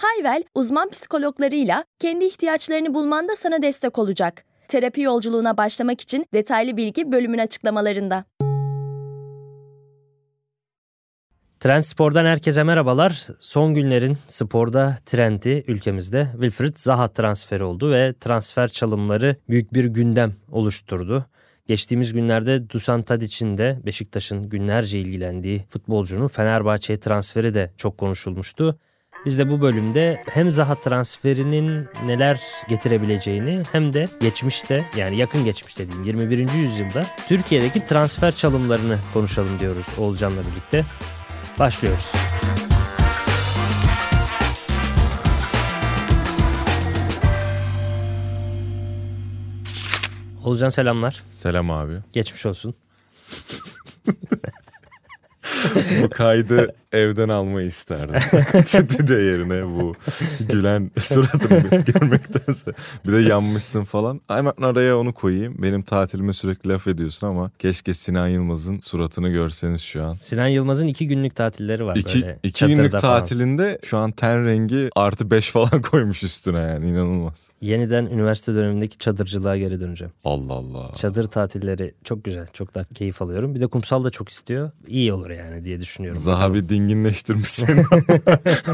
Hayvel, uzman psikologlarıyla kendi ihtiyaçlarını bulmanda sana destek olacak. Terapi yolculuğuna başlamak için detaylı bilgi bölümün açıklamalarında. Trend Spor'dan herkese merhabalar. Son günlerin sporda trendi ülkemizde Wilfried Zaha transferi oldu ve transfer çalımları büyük bir gündem oluşturdu. Geçtiğimiz günlerde Dusan Tadic'in de Beşiktaş'ın günlerce ilgilendiği futbolcunun Fenerbahçe'ye transferi de çok konuşulmuştu. Biz de bu bölümde hem Zaha transferinin neler getirebileceğini hem de geçmişte yani yakın geçmişte diyeyim 21. yüzyılda Türkiye'deki transfer çalımlarını konuşalım diyoruz Oğulcan'la birlikte. Başlıyoruz. Olcan selamlar. Selam abi. Geçmiş olsun. Bu kaydı evden almayı isterdim. Stüdyo yerine bu gülen suratını görmektense. Bir de yanmışsın falan. Hemen araya onu koyayım. Benim tatilime sürekli laf ediyorsun ama keşke Sinan Yılmaz'ın suratını görseniz şu an. Sinan Yılmaz'ın iki günlük tatilleri var iki, böyle. İki günlük falan. tatilinde şu an ten rengi artı beş falan koymuş üstüne yani inanılmaz. Yeniden üniversite dönemindeki çadırcılığa geri döneceğim. Allah Allah. Çadır tatilleri çok güzel. Çok da keyif alıyorum. Bir de kumsal da çok istiyor. İyi olur yani diye düşünüyorum. Zaha bir dinginleştirmiş seni.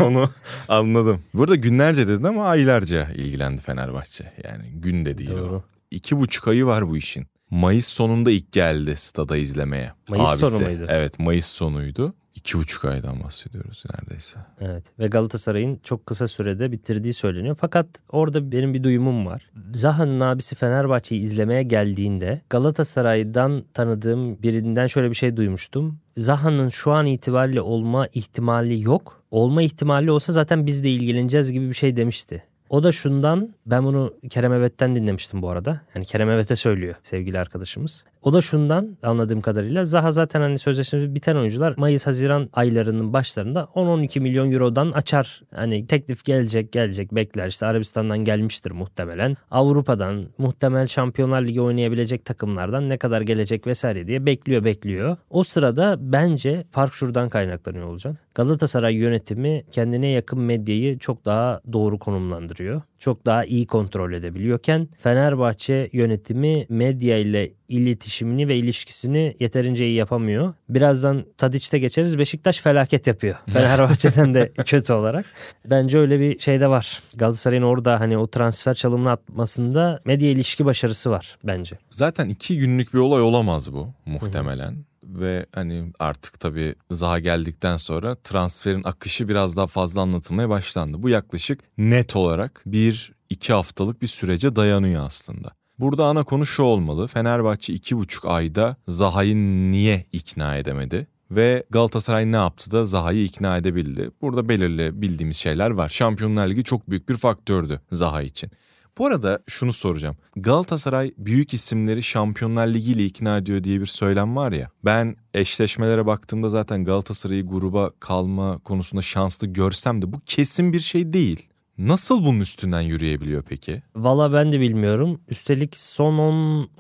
Onu anladım. Burada günlerce dedin ama aylarca ilgilendi Fenerbahçe. Yani gün de değil Doğru. o. İki buçuk ayı var bu işin. Mayıs sonunda ilk geldi stada izlemeye. Mayıs Abisi. sonu muydu? Evet Mayıs sonuydu. İki buçuk aydan bahsediyoruz neredeyse. Evet ve Galatasaray'ın çok kısa sürede bitirdiği söyleniyor. Fakat orada benim bir duyumum var. Zaha'nın abisi Fenerbahçe'yi izlemeye geldiğinde Galatasaray'dan tanıdığım birinden şöyle bir şey duymuştum. Zaha'nın şu an itibariyle olma ihtimali yok. Olma ihtimali olsa zaten biz de ilgileneceğiz gibi bir şey demişti. O da şundan ben bunu Kerem Evet'ten dinlemiştim bu arada. Yani Kerem Evet'e söylüyor sevgili arkadaşımız. O da şundan anladığım kadarıyla Zaha zaten hani sözleşmesi biten oyuncular Mayıs-Haziran aylarının başlarında 10-12 milyon eurodan açar. Hani teklif gelecek gelecek bekler işte Arabistan'dan gelmiştir muhtemelen. Avrupa'dan muhtemel Şampiyonlar Ligi oynayabilecek takımlardan ne kadar gelecek vesaire diye bekliyor bekliyor. O sırada bence fark şuradan kaynaklanıyor olacak. Galatasaray yönetimi kendine yakın medyayı çok daha doğru konumlandırıyor. Çok daha iyi kontrol edebiliyorken Fenerbahçe yönetimi medya ile iletişimini ve ilişkisini yeterince iyi yapamıyor. Birazdan Tadiç'te geçeriz. Beşiktaş felaket yapıyor. Fenerbahçe'den de kötü olarak. Bence öyle bir şey de var. Galatasaray'ın orada hani o transfer çalımını atmasında medya ilişki başarısı var bence. Zaten iki günlük bir olay olamaz bu muhtemelen. Ve hani artık tabii Zaha geldikten sonra transferin akışı biraz daha fazla anlatılmaya başlandı. Bu yaklaşık net olarak bir iki haftalık bir sürece dayanıyor aslında. Burada ana konu şu olmalı. Fenerbahçe iki buçuk ayda Zaha'yı niye ikna edemedi? Ve Galatasaray ne yaptı da Zaha'yı ikna edebildi? Burada belirli bildiğimiz şeyler var. Şampiyonlar Ligi çok büyük bir faktördü Zaha için. Bu arada şunu soracağım. Galatasaray büyük isimleri Şampiyonlar Ligi ile ikna ediyor diye bir söylem var ya. Ben eşleşmelere baktığımda zaten Galatasaray'ı gruba kalma konusunda şanslı görsem de bu kesin bir şey değil. Nasıl bunun üstünden yürüyebiliyor peki? Valla ben de bilmiyorum. Üstelik son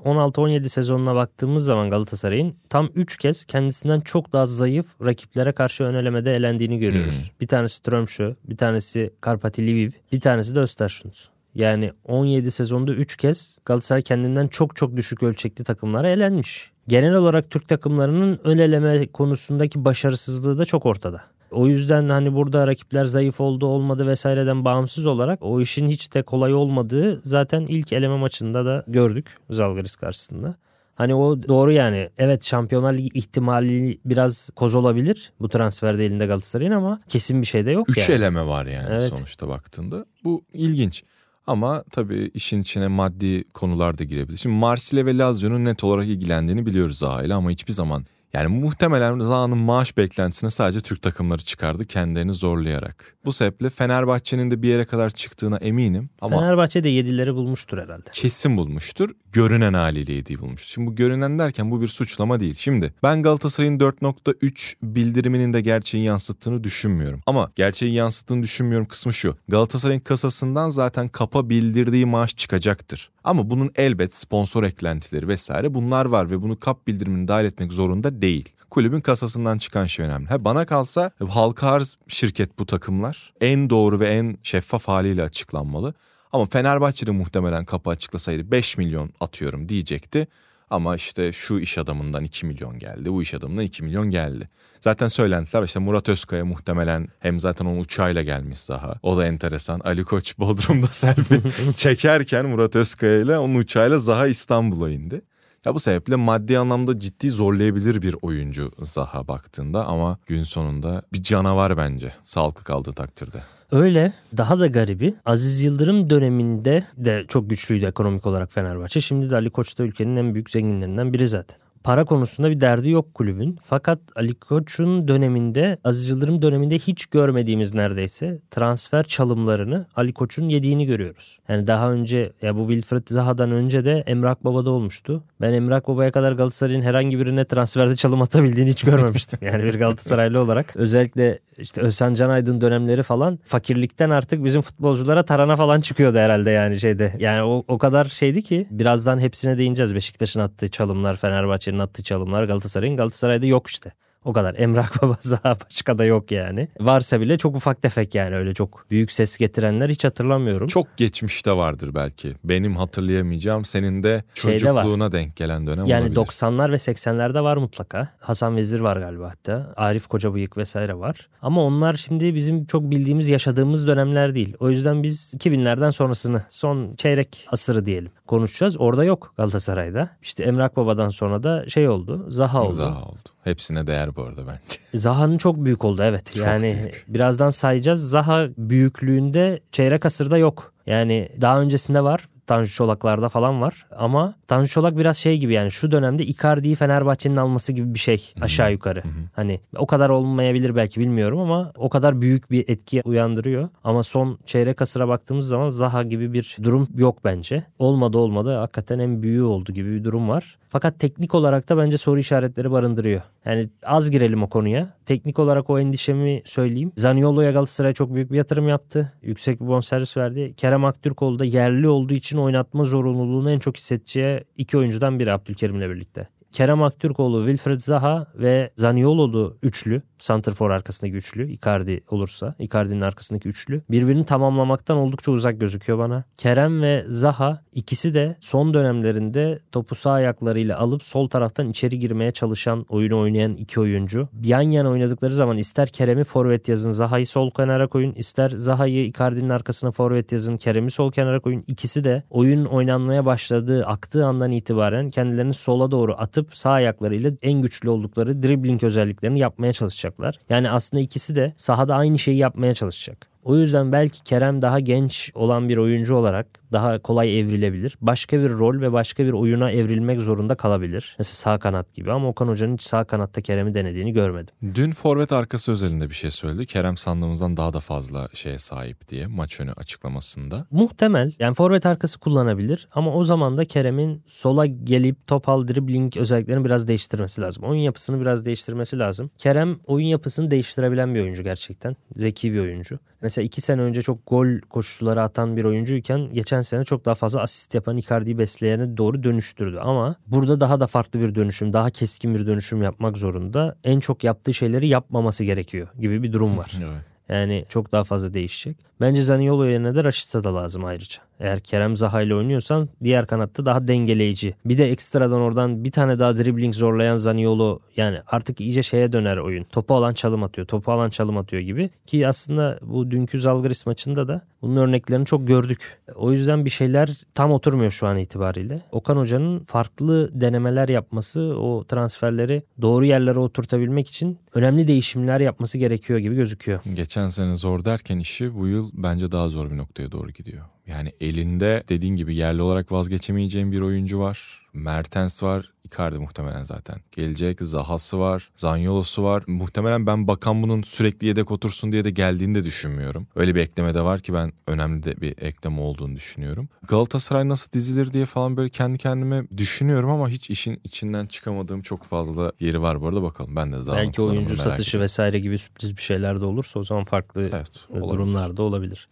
16-17 sezonuna baktığımız zaman Galatasaray'ın tam 3 kez kendisinden çok daha zayıf rakiplere karşı ön elemede elendiğini görüyoruz. Hmm. Bir tanesi Tromsø, bir tanesi Karpati Lviv, bir tanesi de Östersund. Yani 17 sezonda 3 kez Galatasaray kendinden çok çok düşük ölçekli takımlara elenmiş. Genel olarak Türk takımlarının ön eleme konusundaki başarısızlığı da çok ortada. O yüzden hani burada rakipler zayıf oldu olmadı vesaireden bağımsız olarak o işin hiç de kolay olmadığı zaten ilk eleme maçında da gördük Zalgiris karşısında. Hani o doğru yani. Evet Şampiyonlar Ligi ihtimali biraz koz olabilir bu transferde elinde Galatasaray'ın ama kesin bir şey de yok Üç yani. eleme var yani Evet. sonuçta baktığında. Bu ilginç. Ama tabii işin içine maddi konular da girebilir. Şimdi Marsilya ve Lazio'nun net olarak ilgilendiğini biliyoruz Zaha ile ama hiçbir zaman Yani muhtemelen Zaha'nın maaş beklentisine sadece Türk takımları çıkardı kendilerini zorlayarak. Bu sebeple Fenerbahçe'nin de bir yere kadar çıktığına eminim ama Fenerbahçe de 7'leri bulmuştur herhalde. kesin bulmuştur. Görünen haliyle yediği bulmuştur. Şimdi bu görünen derken bu bir suçlama değil. Şimdi ben Galatasaray'ın 4.3 bildiriminin de gerçeği yansıttığını düşünmüyorum. Ama gerçeği yansıttığını düşünmüyorum kısmı şu. Galatasaray'ın kasasından zaten kapa bildirdiği maaş çıkacaktır. Ama bunun elbet sponsor eklentileri vesaire bunlar var ve bunu kap bildirimini dahil etmek zorunda değil. Kulübün kasasından çıkan şey önemli. Ha, bana kalsa halka arz şirket bu takımlar en doğru ve en şeffaf haliyle açıklanmalı. Ama Fenerbahçe'de muhtemelen kapı açıklasaydı 5 milyon atıyorum diyecekti. Ama işte şu iş adamından 2 milyon geldi, bu iş adamından 2 milyon geldi. Zaten söylentiler işte Murat Özkaya muhtemelen hem zaten onun uçağıyla gelmiş Zaha. O da enteresan. Ali Koç Bodrum'da selfie çekerken Murat Özkaya ile onun uçağıyla Zaha İstanbul'a indi. Ya bu sebeple maddi anlamda ciddi zorlayabilir bir oyuncu Zaha baktığında ama gün sonunda bir canavar bence sağlıklı kaldığı takdirde. Öyle daha da garibi Aziz Yıldırım döneminde de çok güçlüydü ekonomik olarak Fenerbahçe. Şimdi de Ali Koç da ülkenin en büyük zenginlerinden biri zaten. Para konusunda bir derdi yok kulübün. Fakat Ali Koç'un döneminde, Aziz Yıldırım döneminde hiç görmediğimiz neredeyse transfer çalımlarını Ali Koç'un yediğini görüyoruz. Yani daha önce ya bu Wilfred Zaha'dan önce de Emrak Baba'da olmuştu. Ben Emrak Baba'ya kadar Galatasaray'ın herhangi birine transferde çalım atabildiğini hiç görmemiştim. Yani bir Galatasaraylı olarak. Özellikle işte Özcan Canaydın dönemleri falan fakirlikten artık bizim futbolculara tarana falan çıkıyordu herhalde yani şeyde. Yani o, o kadar şeydi ki birazdan hepsine değineceğiz. Beşiktaş'ın attığı çalımlar, Fenerbahçe'nin attığı çalımlar, Galatasaray'ın. Galatasaray'da yok işte. O kadar. Emrak Baba Zaha başka da yok yani. Varsa bile çok ufak tefek yani öyle çok büyük ses getirenler hiç hatırlamıyorum. Çok geçmişte vardır belki. Benim hatırlayamayacağım senin de var. çocukluğuna denk gelen dönem Yani olabilir. 90'lar ve 80'lerde var mutlaka. Hasan Vezir var galiba hatta. Arif Kocabıyık vesaire var. Ama onlar şimdi bizim çok bildiğimiz, yaşadığımız dönemler değil. O yüzden biz 2000'lerden sonrasını, son çeyrek asırı diyelim konuşacağız. Orada yok Galatasaray'da. İşte Emrak Baba'dan sonra da şey oldu, Zaha oldu. Zaha oldu. Hepsine değer bu arada bence. Zaha'nın çok büyük oldu evet. Çok yani büyük. birazdan sayacağız. Zaha büyüklüğünde çeyrek asırda yok. Yani daha öncesinde var. Tanju Çolak'larda falan var. Ama Tanju Çolak biraz şey gibi yani şu dönemde Icardi'yi Fenerbahçe'nin alması gibi bir şey aşağı yukarı. Hani o kadar olmayabilir belki bilmiyorum ama o kadar büyük bir etki uyandırıyor. Ama son çeyrek asıra baktığımız zaman Zaha gibi bir durum yok bence. Olmadı olmadı hakikaten en büyüğü oldu gibi bir durum var. Fakat teknik olarak da bence soru işaretleri barındırıyor. Yani az girelim o konuya. Teknik olarak o endişemi söyleyeyim. Zaniolo'ya Galatasaray çok büyük bir yatırım yaptı. Yüksek bir bonservis verdi. Kerem Aktürkoğlu da yerli olduğu için oynatma zorunluluğunu en çok hissedeceği iki oyuncudan biri Abdülkerim'le birlikte. Kerem Aktürkoğlu, Wilfred Zaha ve Zaniolo'lu üçlü, Santrfor arkasındaki üçlü, Icardi olursa, Icardi'nin arkasındaki üçlü birbirini tamamlamaktan oldukça uzak gözüküyor bana. Kerem ve Zaha ikisi de son dönemlerinde topu sağ ayaklarıyla alıp sol taraftan içeri girmeye çalışan, oyunu oynayan iki oyuncu. Yan yana oynadıkları zaman ister Kerem'i forvet yazın, Zaha'yı sol kenara koyun, ister Zaha'yı Icardi'nin arkasına forvet yazın, Kerem'i sol kenara koyun. İkisi de oyun oynanmaya başladığı, aktığı andan itibaren kendilerini sola doğru atıp sağ ayaklarıyla en güçlü oldukları dribbling özelliklerini yapmaya çalışacaklar. Yani aslında ikisi de sahada aynı şeyi yapmaya çalışacak. O yüzden belki Kerem daha genç olan bir oyuncu olarak daha kolay evrilebilir. Başka bir rol ve başka bir oyuna evrilmek zorunda kalabilir. Mesela sağ kanat gibi ama Okan Hoca'nın hiç sağ kanatta Kerem'i denediğini görmedim. Dün forvet arkası özelinde bir şey söyledi. Kerem sandığımızdan daha da fazla şeye sahip diye maç önü açıklamasında. Muhtemel yani forvet arkası kullanabilir ama o zaman da Kerem'in sola gelip topal dribbling özelliklerini biraz değiştirmesi lazım. Oyun yapısını biraz değiştirmesi lazım. Kerem oyun yapısını değiştirebilen bir oyuncu gerçekten. Zeki bir oyuncu. Mesela iki sene önce çok gol koşuları atan bir oyuncuyken geçen sene çok daha fazla asist yapan Icardi'yi besleyene doğru dönüştürdü. Ama burada daha da farklı bir dönüşüm, daha keskin bir dönüşüm yapmak zorunda. En çok yaptığı şeyleri yapmaması gerekiyor gibi bir durum var. Evet. Yani çok daha fazla değişecek. Bence Zaniolo yerine de Rashica da lazım ayrıca. Eğer Kerem Zaha ile oynuyorsan diğer kanatta daha dengeleyici. Bir de ekstradan oradan bir tane daha dribbling zorlayan Zaniolo yani artık iyice şeye döner oyun. Topu alan çalım atıyor, topu alan çalım atıyor gibi. Ki aslında bu dünkü Zalgiris maçında da bunun örneklerini çok gördük. O yüzden bir şeyler tam oturmuyor şu an itibariyle. Okan Hoca'nın farklı denemeler yapması, o transferleri doğru yerlere oturtabilmek için önemli değişimler yapması gerekiyor gibi gözüküyor. Geçen sene zor derken işi bu yıl bence daha zor bir noktaya doğru gidiyor. Yani elinde dediğin gibi yerli olarak vazgeçemeyeceğin bir oyuncu var. Mertens var. Icardi muhtemelen zaten. Gelecek Zaha'sı var, Zanyolo'su var. Muhtemelen ben bakan bunun sürekli yedek otursun diye de geldiğini de düşünmüyorum. Öyle bir ekleme de var ki ben önemli de bir ekleme olduğunu düşünüyorum. Galatasaray nasıl dizilir diye falan böyle kendi kendime düşünüyorum ama hiç işin içinden çıkamadığım çok fazla yeri var bu arada bakalım. Ben de zaten Belki oyuncu satışı vesaire gibi sürpriz bir şeyler de olursa o zaman farklı evet, durumlarda olabilir.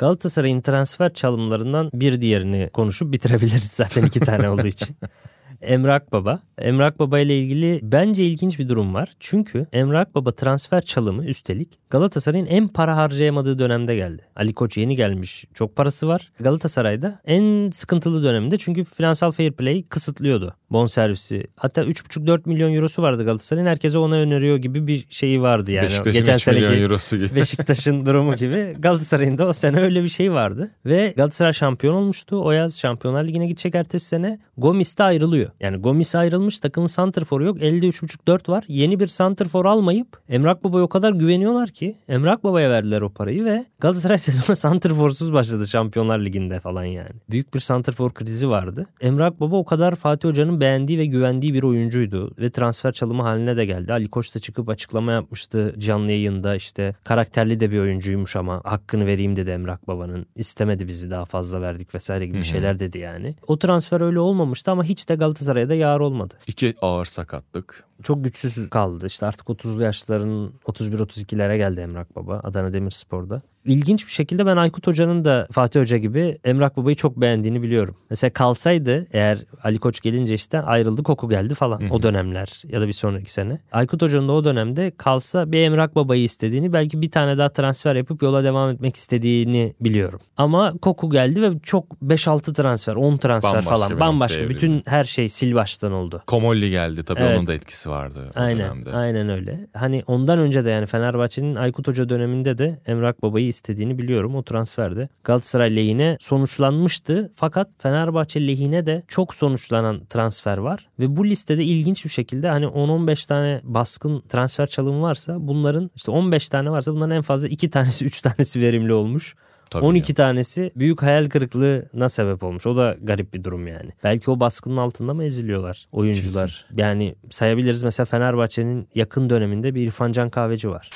Galatasaray'ın transfer çalımlarından bir diğerini konuşup bitirebiliriz zaten iki tane olduğu için. Emrak Baba. Emrak Baba ile ilgili bence ilginç bir durum var. Çünkü Emrak Baba transfer çalımı üstelik Galatasaray'ın en para harcayamadığı dönemde geldi. Ali Koç yeni gelmiş. Çok parası var. Galatasaray'da en sıkıntılı döneminde çünkü finansal fair play kısıtlıyordu. Bon servisi. Hatta 3,5-4 milyon eurosu vardı Galatasaray'ın. Herkese ona öneriyor gibi bir şeyi vardı yani. Beşiktaş'ın Geçen 3 seneki eurosu gibi. Beşiktaş'ın durumu gibi. Galatasaray'ın da o sene öyle bir şey vardı. Ve Galatasaray şampiyon olmuştu. O yaz Şampiyonlar Ligi'ne gidecek ertesi sene. Gomis de ayrılıyor. Yani Gomis ayrılmış takımın santrforu yok. Elde 3.5-4 var. Yeni bir santrfor almayıp Emrak Baba'ya o kadar güveniyorlar ki Emrak Baba'ya verdiler o parayı ve Galatasaray sezonu santrforsuz başladı Şampiyonlar Ligi'nde falan yani. Büyük bir santrfor krizi vardı. Emrak Baba o kadar Fatih Hoca'nın beğendiği ve güvendiği bir oyuncuydu ve transfer çalımı haline de geldi. Ali Koç da çıkıp açıklama yapmıştı canlı yayında işte karakterli de bir oyuncuymuş ama hakkını vereyim dedi Emrak Baba'nın. İstemedi bizi daha fazla verdik vesaire gibi şeyler dedi yani. O transfer öyle olmamıştı ama hiç de Galatasaray'a da yar olmadı. İki ağır sakatlık. Çok güçsüz kaldı. İşte artık 30'lu yaşların 31-32'lere geldi Emrak Baba Adana Demirspor'da ilginç bir şekilde ben Aykut Hoca'nın da Fatih Hoca gibi Emrak Baba'yı çok beğendiğini biliyorum. Mesela kalsaydı eğer Ali Koç gelince işte ayrıldı Koku geldi falan o dönemler ya da bir sonraki sene. Aykut Hoca'nın da o dönemde kalsa bir Emrak Baba'yı istediğini belki bir tane daha transfer yapıp yola devam etmek istediğini biliyorum. Ama Koku geldi ve çok 5-6 transfer 10 transfer Bambaşka falan bambaşka bütün her şey sil baştan oldu. Komolli geldi tabii evet. onun da etkisi vardı aynen, dönemde. Aynen öyle. Hani ondan önce de yani Fenerbahçe'nin Aykut Hoca döneminde de Emrak Baba'yı istediğini biliyorum. O transferde Galatasaray lehine sonuçlanmıştı. Fakat Fenerbahçe lehine de çok sonuçlanan transfer var. Ve bu listede ilginç bir şekilde hani 10-15 tane baskın transfer çalımı varsa bunların işte 15 tane varsa bunların en fazla 2 tanesi 3 tanesi verimli olmuş. Tabii 12 ya. tanesi büyük hayal kırıklığına sebep olmuş. O da garip bir durum yani. Belki o baskının altında mı eziliyorlar oyuncular? Kesin. Yani sayabiliriz mesela Fenerbahçe'nin yakın döneminde bir İrfan Can Kahveci var.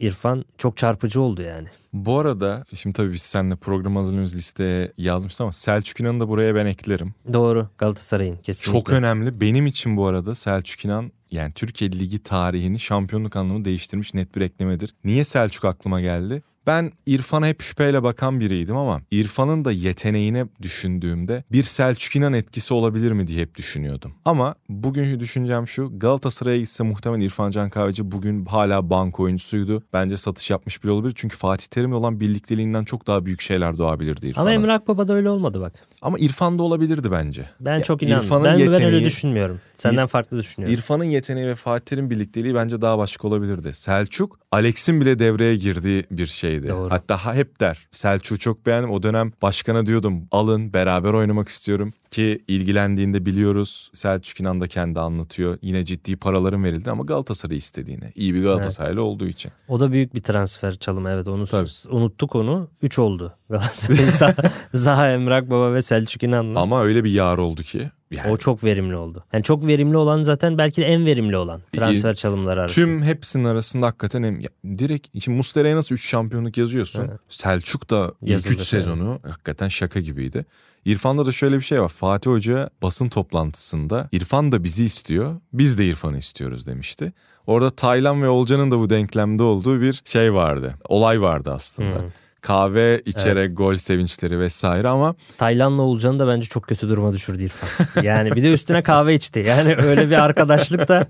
İrfan çok çarpıcı oldu yani. Bu arada şimdi tabii biz seninle program hazırlıyoruz listeye yazmışız ama Selçuk İnan'ı da buraya ben eklerim. Doğru Galatasaray'ın kesinlikle. Çok önemli. Benim için bu arada Selçuk İnan yani Türkiye Ligi tarihini şampiyonluk anlamı değiştirmiş net bir eklemedir. Niye Selçuk aklıma geldi? Ben İrfan'a hep şüpheyle bakan biriydim ama İrfan'ın da yeteneğine düşündüğümde bir Selçuk İnan etkisi olabilir mi diye hep düşünüyordum. Ama bugünkü düşüncem şu Galatasaray'a gitse muhtemelen İrfan Can Kahveci bugün hala bank oyuncusuydu. Bence satış yapmış bile olabilir. Çünkü Fatih Terim'le olan birlikteliğinden çok daha büyük şeyler doğabilirdi İrfan'a. Ama Emre Baba da öyle olmadı bak. Ama İrfan da olabilirdi bence. Ben çok inanmıyorum. Ben, yeteneği, ben öyle düşünmüyorum. Senden İr, farklı düşünüyorum. İrfan'ın yeteneği ve Fatih Terim birlikteliği bence daha başka olabilirdi. Selçuk, Alex'in bile devreye girdiği bir şeydi. Doğru. Hatta hep der. Selçuk'u çok beğendim. O dönem başkana diyordum alın beraber oynamak istiyorum. Ki ilgilendiğinde biliyoruz Selçuk İnan da kendi anlatıyor. Yine ciddi paraların verildi ama Galatasaray istediğini. İyi bir Galatasaraylı evet. olduğu için. O da büyük bir transfer çalımı evet onu Tabii. unuttuk onu. 3 oldu. Galatasaray Zaha Emrak Baba ve Selçuk İnan'la. Ama öyle bir yar oldu ki. Yani. O çok verimli oldu. Yani çok verimli olan zaten belki de en verimli olan transfer çalımları arasında. Tüm hepsinin arasında hakikaten ya, direkt şimdi Muslera'ya nasıl 3 şampiyonluk yazıyorsun. Evet. Selçuk da ilk 3 sezonu hakikaten şaka gibiydi. İrfan'da da şöyle bir şey var. Fatih Hoca basın toplantısında İrfan da bizi istiyor. Biz de İrfan'ı istiyoruz demişti. Orada Taylan ve Olcan'ın da bu denklemde olduğu bir şey vardı. Olay vardı aslında. Hmm kahve içerek evet. gol sevinçleri vesaire ama Taylan'la Olcan'ı da bence çok kötü duruma düşürdü İrfan. Yani bir de üstüne kahve içti. Yani öyle bir arkadaşlık da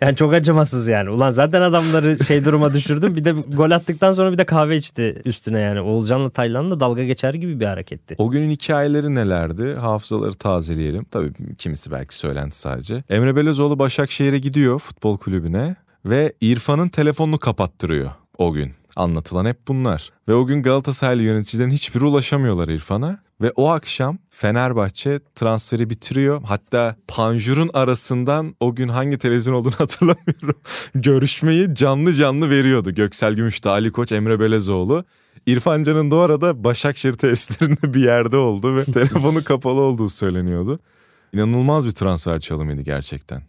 yani çok acımasız yani. Ulan zaten adamları şey duruma düşürdüm. Bir de gol attıktan sonra bir de kahve içti üstüne yani. Olcan'la Taylan'la dalga geçer gibi bir hareketti. O günün hikayeleri nelerdi? Hafızaları tazeleyelim. Tabii kimisi belki söylenti sadece. Emre Belözoğlu Başakşehir'e gidiyor futbol kulübüne ve İrfan'ın telefonunu kapattırıyor o gün. Anlatılan hep bunlar. Ve o gün Galatasaraylı yöneticilerin hiçbiri ulaşamıyorlar İrfan'a. Ve o akşam Fenerbahçe transferi bitiriyor. Hatta Panjur'un arasından o gün hangi televizyon olduğunu hatırlamıyorum. Görüşmeyi canlı canlı veriyordu. Göksel Gümüş'te Ali Koç, Emre Belezoğlu. İrfan Can'ın da o arada Başakşehir tesislerinde bir yerde oldu ve telefonu kapalı olduğu söyleniyordu. İnanılmaz bir transfer çalımıydı gerçekten.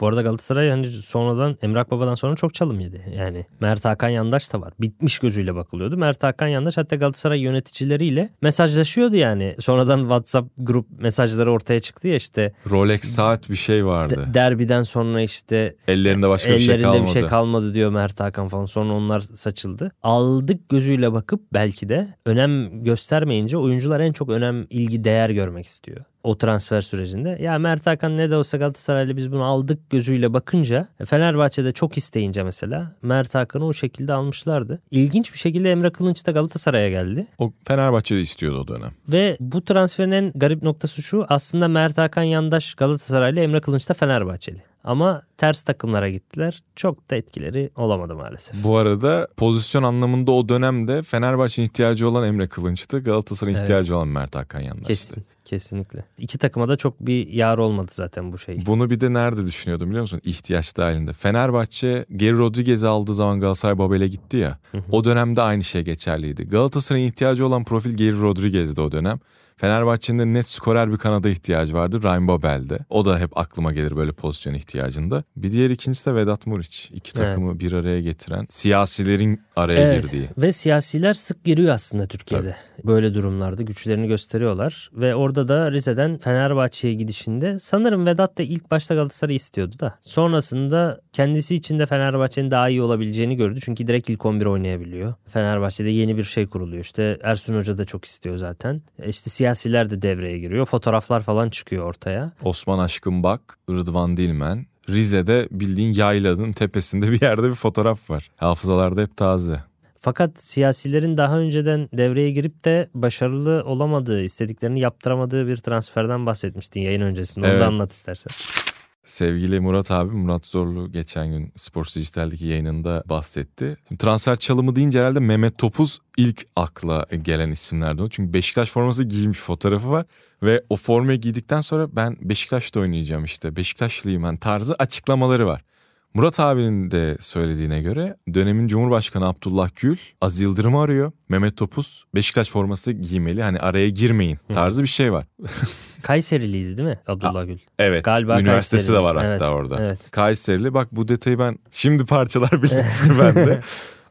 Bu arada Galatasaray hani sonradan Emrak Baba'dan sonra çok çalım yedi. Yani Mert Hakan Yandaş da var. Bitmiş gözüyle bakılıyordu. Mert Hakan Yandaş hatta Galatasaray yöneticileriyle mesajlaşıyordu yani. Sonradan WhatsApp grup mesajları ortaya çıktı ya işte. Rolex saat bir şey vardı. De- derbiden sonra işte Ellerinde başka bir şey ellerinde kalmadı. bir şey kalmadı diyor Mert Hakan falan. Sonra onlar saçıldı. Aldık gözüyle bakıp belki de önem göstermeyince oyuncular en çok önem, ilgi, değer görmek istiyor o transfer sürecinde. Ya Mert Hakan ne de olsa Galatasaray'la biz bunu aldık gözüyle bakınca Fenerbahçe'de çok isteyince mesela Mert Hakan'ı o şekilde almışlardı. İlginç bir şekilde Emre Kılınç da Galatasaray'a geldi. O Fenerbahçe'de istiyordu o dönem. Ve bu transferin en garip noktası şu aslında Mert Hakan yandaş Galatasaraylı Emre Kılınç da Fenerbahçeli. Ama ters takımlara gittiler. Çok da etkileri olamadı maalesef. Bu arada pozisyon anlamında o dönemde Fenerbahçe'nin ihtiyacı olan Emre Kılınç'tı. Galatasaray'ın Evet. ihtiyacı olan Mert Hakan Yandaş'tı. Kesin, kesinlikle. İki takıma da çok bir yar olmadı zaten bu şey. Bunu bir de nerede düşünüyordum biliyor musun? İhtiyaç dahilinde. Fenerbahçe Geri Rodriguez'i aldığı zaman Galatasaray Babel'e gitti ya. O dönemde aynı şey geçerliydi. Galatasaray'ın ihtiyacı olan profil Geri Rodriguez'di o dönem. Fenerbahçe'nin de net skorer bir kanada ihtiyacı vardı. Ryan Babel'de. O da hep aklıma gelir böyle pozisyon ihtiyacında. Bir diğer ikincisi de Vedat Muriç. İki takımı bir araya getiren, siyasilerin araya Evet girdiği. ve siyasiler sık giriyor aslında Türkiye'de. Böyle durumlarda güçlerini gösteriyorlar. Ve orada da Rize'den Fenerbahçe'ye gidişinde sanırım Vedat da ilk başta Galatasaray'ı istiyordu da. Sonrasında kendisi için de Fenerbahçe'nin daha iyi olabileceğini gördü. Çünkü direkt ilk 11 oynayabiliyor. Fenerbahçe'de yeni bir şey kuruluyor. İşte Ersun Hoca da çok istiyor zaten. E İşte siyasiler de devreye giriyor. Fotoğraflar falan çıkıyor ortaya. Osman Aşkın Bak, Rıdvan Dilmen. Rize'de bildiğin yaylanın tepesinde bir yerde bir fotoğraf var. Hafızalarda hep taze. Fakat siyasilerin daha önceden devreye girip de başarılı olamadığı, istediklerini yaptıramadığı bir transferden bahsetmiştin yayın öncesinde. Onu Evet. da anlat istersen. Sevgili Murat abi Murat Zorlu geçen gün Sports Dijital'deki yayınında bahsetti. Şimdi transfer çalımı deyince herhalde Mehmet Topuz ilk akla gelen isimlerden o. Çünkü Beşiktaş forması giymiş fotoğrafı var. Ve o formayı giydikten sonra ben Beşiktaş'ta oynayacağım işte Beşiktaşlıyım ben tarzı açıklamaları var. Murat abinin de söylediğine göre dönemin Cumhurbaşkanı Abdullah Gül Aziz Yıldırım'ı arıyor. Mehmet Topuz Beşiktaş forması giymeli hani araya girmeyin tarzı bir şey var. Kayseriliydi değil mi Abdullah Gül? Evet. Galiba üniversitesi Kayserili. de var hatta Evet, orada. evet. Kayserili. Bak bu detayı ben şimdi parçalar bilinçli bende.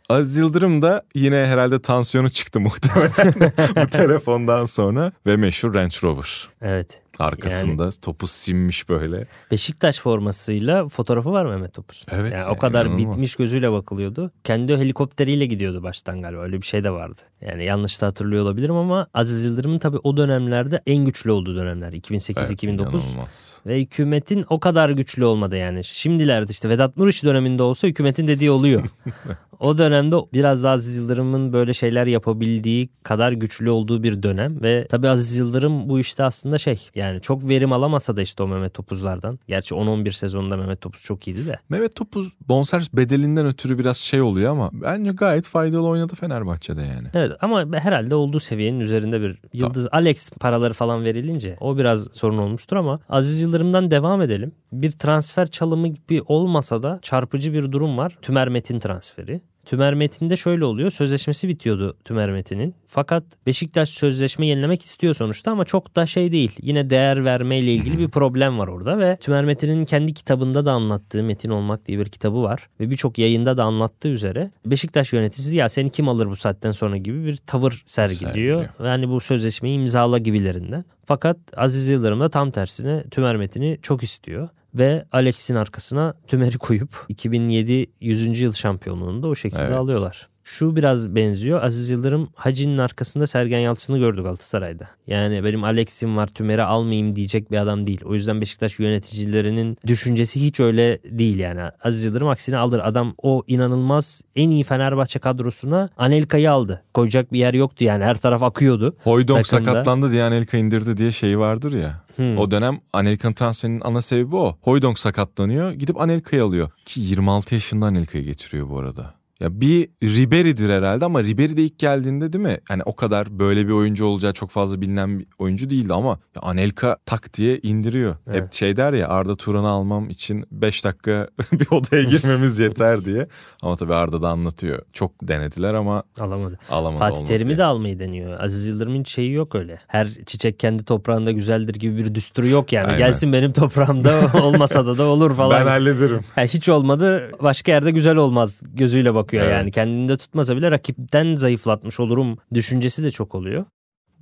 Aziz Yıldırım da yine herhalde tansiyonu çıktı muhtemelen bu telefondan sonra ve meşhur Range Rover. Evet. Arkasında topu simmiş böyle. Beşiktaş formasıyla fotoğrafı var Mehmet Topuz'un. Evet Yani ya, o kadar inanılmaz. bitmiş gözüyle bakılıyordu. Kendi helikopteriyle gidiyordu baştan galiba. Öyle bir şey de vardı. Yani yanlış da hatırlıyor olabilirim ama Aziz Yıldırım'ın tabii o dönemlerde en güçlü olduğu dönemler. 2008-2009. inanılmaz. Ve hükümetin o kadar güçlü olmadı yani. Şimdilerde işte Vedat Muriç döneminde olsa hükümetin dediği oluyor. o dönemde biraz daha Aziz Yıldırım'ın böyle şeyler yapabildiği kadar güçlü olduğu bir dönem. Ve tabii Aziz Yıldırım bu işte aslında şey yani çok verim alamasa da işte o Mehmet Topuzlardan. Gerçi 10-11 sezonunda Mehmet Topuz çok iyiydi de. Mehmet Topuz bonservis bedelinden ötürü biraz şey oluyor ama bence gayet faydalı oynadı Fenerbahçe'de yani. Evet ama herhalde olduğu seviyenin üzerinde bir Yıldız Alex paraları falan verilince o biraz sorun olmuştur ama Aziz Yıldırım'dan devam edelim. Bir transfer çalımı gibi olmasa da çarpıcı bir durum var. Tümer Metin transferi. Tümer Metin'de şöyle oluyor. Sözleşmesi bitiyordu Tümer Metin'in. Fakat Beşiktaş sözleşme yenilemek istiyor sonuçta ama çok da şey değil. Yine değer vermeyle ilgili bir problem var orada ve Tümer Metin'in kendi kitabında da anlattığı Metin Olmak diye bir kitabı var. Ve birçok yayında da anlattığı üzere Beşiktaş yöneticisi ya seni kim alır bu saatten sonra gibi bir tavır sergiliyor. Sergiliyor. Yani bu sözleşmeyi imzala gibilerinden. Fakat Aziz Yıldırım da tam tersine Tümer Metin'i çok istiyor. Ve Alex'in arkasına Tümer'i koyup 2007 100. yıl şampiyonluğunu da o şekilde Evet. alıyorlar. Şu biraz benziyor. Aziz Yıldırım Hacı'nın arkasında Sergen Yalçın'ı gördü Galatasaray'da. Yani benim Alex'im var Tümer'i almayayım diyecek bir adam değil. O yüzden Beşiktaş yöneticilerinin düşüncesi hiç öyle değil yani. Aziz Yıldırım aksine alır. Adam o inanılmaz en iyi Fenerbahçe kadrosuna Anelka'yı aldı. Koyacak bir yer yoktu yani her taraf akıyordu. Hoydong Takımda. sakatlandı diye Anelka indirdi diye şeyi vardır ya. Hmm. O dönem Anelka'nın transferinin ana sebebi o. Hoydong sakatlanıyor gidip Anelka'yı alıyor. Ki 26 yaşında Anelka'yı getiriyor bu arada. Ya bir Ribery'dir herhalde ama Ribery de ilk geldiğinde değil mi? Hani o kadar böyle bir oyuncu olacağı çok fazla bilinen bir oyuncu değildi ama ya Anelka tak diye indiriyor. Evet. Hep şey der ya Arda Turan'ı almam için 5 dakika bir odaya girmemiz yeter diye. Ama tabii Arda da anlatıyor. Çok denediler ama Alamadı. alamadı. Fatih Terim'i yani. de almayı deniyor. Aziz Yıldırım'ın şeyi yok öyle. Her çiçek kendi toprağında güzeldir gibi bir düsturu yok yani. Aynen. Gelsin benim toprağımda olmasa da da olur falan. Ben hallederim. Yani hiç olmadı başka yerde güzel olmaz gözüyle bakıyor Evet. yani. Kendinde tutmasa bile rakipten zayıflatmış olurum düşüncesi de çok oluyor.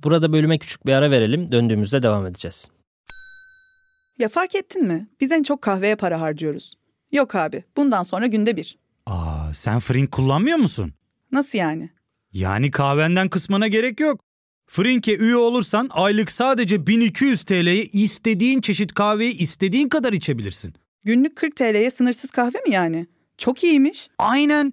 Burada bölüme küçük bir ara verelim. Döndüğümüzde devam edeceğiz. Ya fark ettin mi? Biz en çok kahveye para harcıyoruz. Yok abi, bundan sonra günde bir. Aa, sen Frink kullanmıyor musun? Nasıl yani? Yani kahvenden kısmına gerek yok. Frink'e üye olursan aylık sadece 1200 TL'ye istediğin çeşit kahveyi istediğin kadar içebilirsin. Günlük 40 TL'ye sınırsız kahve mi yani? Çok iyiymiş. Aynen.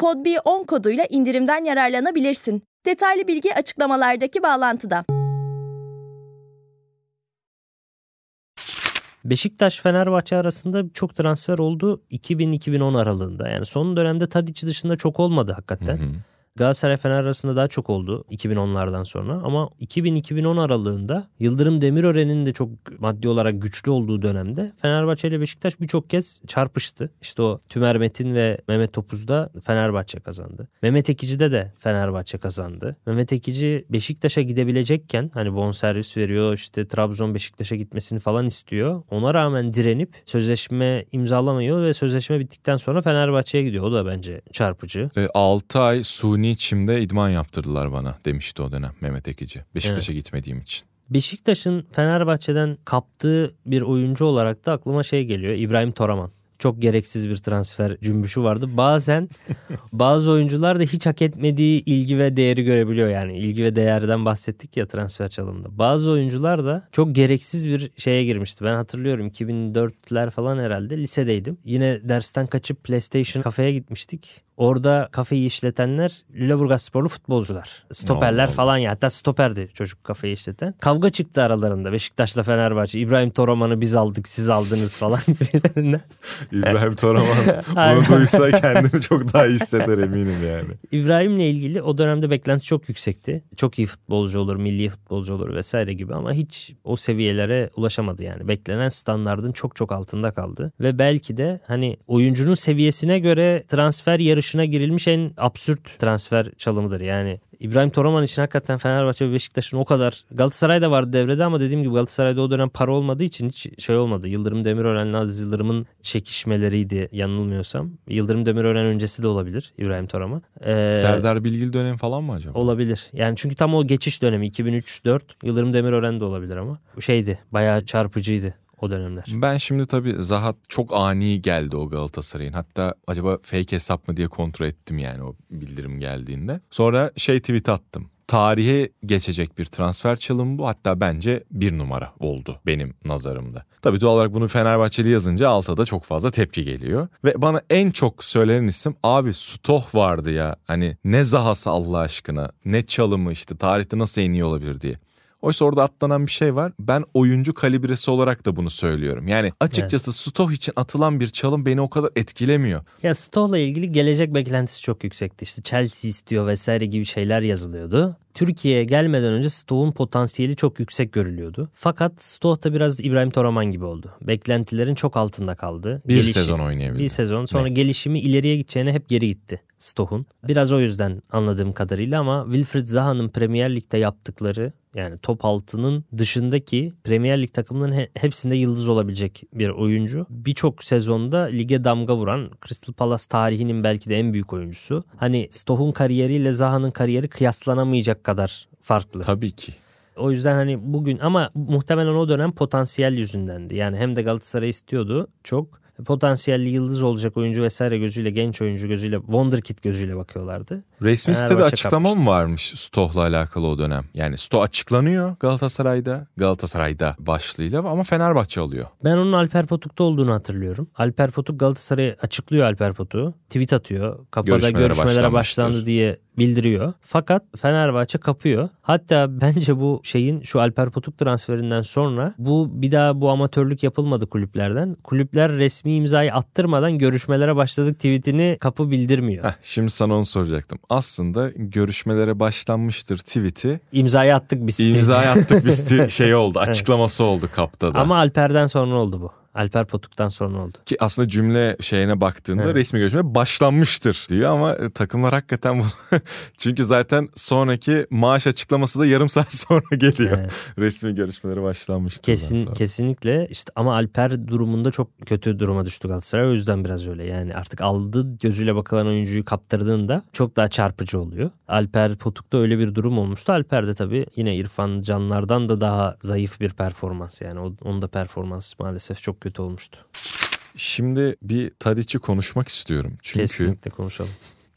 PodB10 koduyla indirimden yararlanabilirsin. Detaylı bilgi açıklamalardaki bağlantıda. Beşiktaş-Fenerbahçe arasında çok transfer oldu 2000-2010 aralığında. Yani son dönemde Tadic dışında çok olmadı hakikaten. Hı hı. Galatasaray Fener arasında daha çok oldu 2010'lardan sonra ama 2000-2010 aralığında Yıldırım Demirören'in de çok maddi olarak güçlü olduğu dönemde Fenerbahçe ile Beşiktaş birçok kez çarpıştı. İşte o Tümer Metin ve Mehmet Topuz'da Fenerbahçe kazandı. Mehmet Ekici'de de Fenerbahçe kazandı. Mehmet Ekici Beşiktaş'a gidebilecekken hani bonservis veriyor işte Trabzon Beşiktaş'a gitmesini falan istiyor. Ona rağmen direnip sözleşme imzalamıyor ve sözleşme bittikten sonra Fenerbahçe'ye gidiyor. O da bence çarpıcı. 6 E, ay suni çimde idman yaptırdılar bana demişti o dönem Mehmet Ekici. Beşiktaş'a gitmediğim için. Beşiktaş'ın Fenerbahçe'den kaptığı bir oyuncu olarak da aklıma şey geliyor. İbrahim Toraman. Çok gereksiz bir transfer cümbüşü vardı. Bazen bazı oyuncular da hiç hak etmediği ilgi ve değeri görebiliyor yani. ilgi ve değerden bahsettik ya transfer çalımında. Bazı oyuncular da çok gereksiz bir şeye girmişti. Ben hatırlıyorum 2004'ler falan herhalde lisedeydim. Yine dersten kaçıp PlayStation kafeye gitmiştik. Orada kafeyi işletenler Lüleburgaz sporlu futbolcular. Stoperler Allah Allah. falan ya. Hatta stoperdi çocuk kafeyi işleten. Kavga çıktı aralarında Beşiktaş'la Fenerbahçe. İbrahim Toraman'ı biz aldık siz aldınız falan. İbrahim Toraman bunu duysa kendini çok daha iyi hisseder eminim yani. İbrahim'le ilgili o dönemde beklenti çok yüksekti. Çok iyi futbolcu olur, milli futbolcu olur vesaire gibi ama hiç o seviyelere ulaşamadı yani. Beklenen standardın çok çok altında kaldı. Ve belki de hani oyuncunun seviyesine göre transfer yarışına girilmiş en absürt transfer çalımıdır. Yani İbrahim Toraman için hakikaten Fenerbahçe ve Beşiktaş'ın o kadar Galatasaray da vardı devrede ama dediğim gibi Galatasaray'da o dönem para olmadığı için hiç şey olmadı. Yıldırım Demirören'le Aziz Yıldırım'ın çekişmeleriydi yanılmıyorsam. Yıldırım Demirören öncesi de olabilir İbrahim Toraman. Ee, Serdar Bilgili dönem falan mı acaba? Olabilir. Yani çünkü tam o geçiş dönemi 2003-4 Yıldırım Demirören de olabilir ama. Şeydi bayağı çarpıcıydı o dönemler. Ben şimdi tabii Zahat çok ani geldi o Galatasaray'ın. Hatta acaba fake hesap mı diye kontrol ettim yani o bildirim geldiğinde. Sonra şey tweet attım. Tarihe geçecek bir transfer çalımı bu. Hatta bence bir numara oldu benim nazarımda. Tabii doğal olarak bunu Fenerbahçeli yazınca alta da çok fazla tepki geliyor. Ve bana en çok söylenen isim abi Stoh vardı ya. Hani ne Zaha'sı Allah aşkına ne çalımı işte tarihte nasıl en iyi olabilir diye. Oysa orada atlanan bir şey var. Ben oyuncu kalibresi olarak da bunu söylüyorum. Yani açıkçası Stoh için atılan bir çalım beni o kadar etkilemiyor. Ya Stoh'la ilgili gelecek beklentisi çok yüksekti. İşte Chelsea istiyor vesaire gibi şeyler yazılıyordu. Türkiye'ye gelmeden önce Stoh'un potansiyeli çok yüksek görülüyordu. Fakat Stoh da biraz İbrahim Toraman gibi oldu. Beklentilerin çok altında kaldı. Bir sezon oynayabildi. Bir sezon sonra Net. gelişimi ileriye gideceğine hep geri gitti Stoh'un. Biraz o yüzden anladığım kadarıyla ama Wilfried Zaha'nın Premier Lig'de yaptıkları yani top altının dışındaki Premier Lig takımının he- hepsinde yıldız olabilecek bir oyuncu. Birçok sezonda lige damga vuran Crystal Palace tarihinin belki de en büyük oyuncusu. Hani Stoh'un kariyeriyle Zaha'nın kariyeri kıyaslanamayacak kadar farklı. Tabii ki. O yüzden hani bugün ama muhtemelen o dönem potansiyel yüzündendi. Yani hem de Galatasaray istiyordu çok potansiyelli yıldız olacak oyuncu vesaire gözüyle genç oyuncu gözüyle wonderkid gözüyle bakıyorlardı. Resmi sitede Fenerbahçe açıklama kapmıştı. mı varmış Stoh'la alakalı o dönem? Yani Stoh açıklanıyor Galatasaray'da. Galatasaray'da başlığıyla ama Fenerbahçe alıyor. Ben onun Alper Potuk'ta olduğunu hatırlıyorum. Alper Potuk Galatasaray'ı açıklıyor Alper Potuk'u. Tweet atıyor. Kapıda Görüşmelere görüşmelere, başlandı diye bildiriyor. Fakat Fenerbahçe kapıyor. Hatta bence bu şeyin şu Alper Potuk transferinden sonra bu bir daha bu amatörlük yapılmadı kulüplerden. Kulüpler resmi imzayı attırmadan görüşmelere başladık tweetini kapı bildirmiyor. Heh, şimdi sana onu soracaktım. Aslında görüşmelere başlanmıştır tweet'i. İmzayı attık biz. İmza attık biz şey oldu açıklaması oldu kapta da. Ama Alper'den sonra oldu bu. Alper Potuk'tan sonra oldu. Ki aslında cümle şeyine baktığında Evet. resmi görüşme başlanmıştır diyor ama e, takımlar hakikaten bu. Çünkü zaten sonraki maaş açıklaması da yarım saat sonra geliyor. Evet. resmi görüşmeleri başlanmıştır. Kesin kesinlikle işte ama Alper durumunda çok kötü duruma düştü Galatasaray o yüzden biraz öyle yani artık aldı gözüyle bakılan oyuncuyu kaptırdığında çok daha çarpıcı oluyor. Alper Potuk'ta öyle bir durum olmuştu. Alper de tabii yine İrfan Canlar'dan da daha zayıf bir performans yani onun da performans maalesef çok kötü olmuştu. Şimdi bir Tadic'i konuşmak istiyorum. Çünkü Kesinlikle konuşalım.